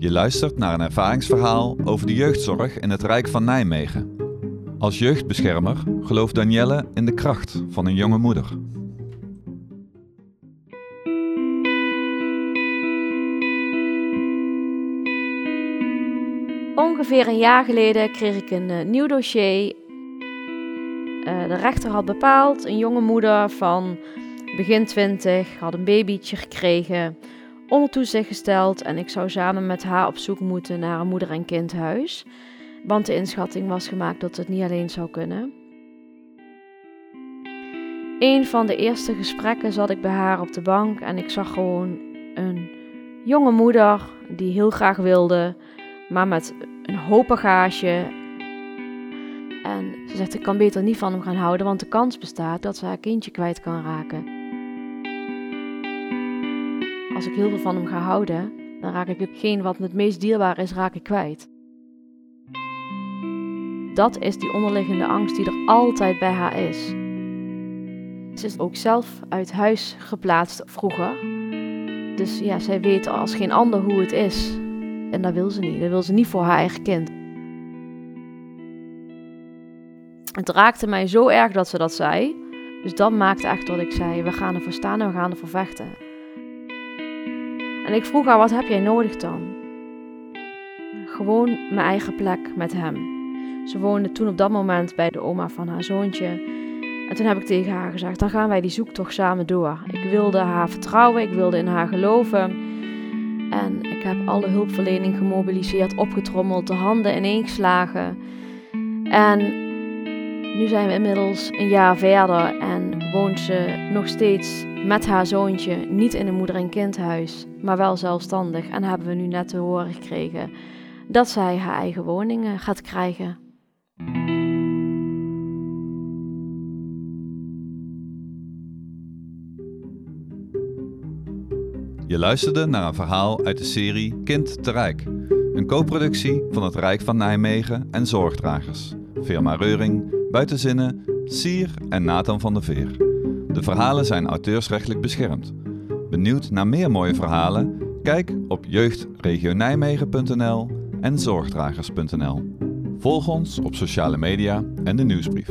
Je luistert naar een ervaringsverhaal over de jeugdzorg in het Rijk van Nijmegen. Als jeugdbeschermer gelooft Danielle in de kracht van een jonge moeder. Ongeveer een jaar geleden kreeg ik een uh, nieuw dossier. Uh, de rechter had bepaald, een jonge moeder van begin 20 had een babytje gekregen, onder toezicht gesteld en ik zou samen met haar op zoek moeten naar een moeder- en kindhuis. Want de inschatting was gemaakt dat het niet alleen zou kunnen. Een van de eerste gesprekken zat ik bij haar op de bank en ik zag gewoon een jonge moeder die heel graag wilde, maar met een hoop bagage. En ze zegt: Ik kan beter niet van hem gaan houden, want de kans bestaat dat ze haar kindje kwijt kan raken. Als ik heel veel van hem ga houden, dan raak ik hetgeen wat het meest dierbaar is, raak ik kwijt. Dat is die onderliggende angst die er altijd bij haar is. Ze is ook zelf uit huis geplaatst vroeger. Dus ja, zij weet als geen ander hoe het is. En dat wil ze niet. Dat wil ze niet voor haar eigen kind. Het raakte mij zo erg dat ze dat zei. Dus dat maakte echt dat ik zei: we gaan ervoor staan en we gaan ervoor vechten. En ik vroeg haar: wat heb jij nodig dan? Gewoon mijn eigen plek met hem. Ze woonde toen op dat moment bij de oma van haar zoontje. En toen heb ik tegen haar gezegd: dan gaan wij die zoektocht samen door. Ik wilde haar vertrouwen, ik wilde in haar geloven. En ik heb alle hulpverlening gemobiliseerd, opgetrommeld, de handen ineengeslagen. En nu zijn we inmiddels een jaar verder en woont ze nog steeds met haar zoontje, niet in een moeder- en kindhuis, maar wel zelfstandig. En hebben we nu net te horen gekregen dat zij haar eigen woning gaat krijgen. Je luisterde naar een verhaal uit de serie Kind te Rijk. Een co-productie van het Rijk van Nijmegen en Zorgdragers. Firma Reuring, Buitenzinnen, Sier en Nathan van der Veer. De verhalen zijn auteursrechtelijk beschermd. Benieuwd naar meer mooie verhalen? Kijk op jeugdregionijmegen.nl en zorgdragers.nl. Volg ons op sociale media en de nieuwsbrief.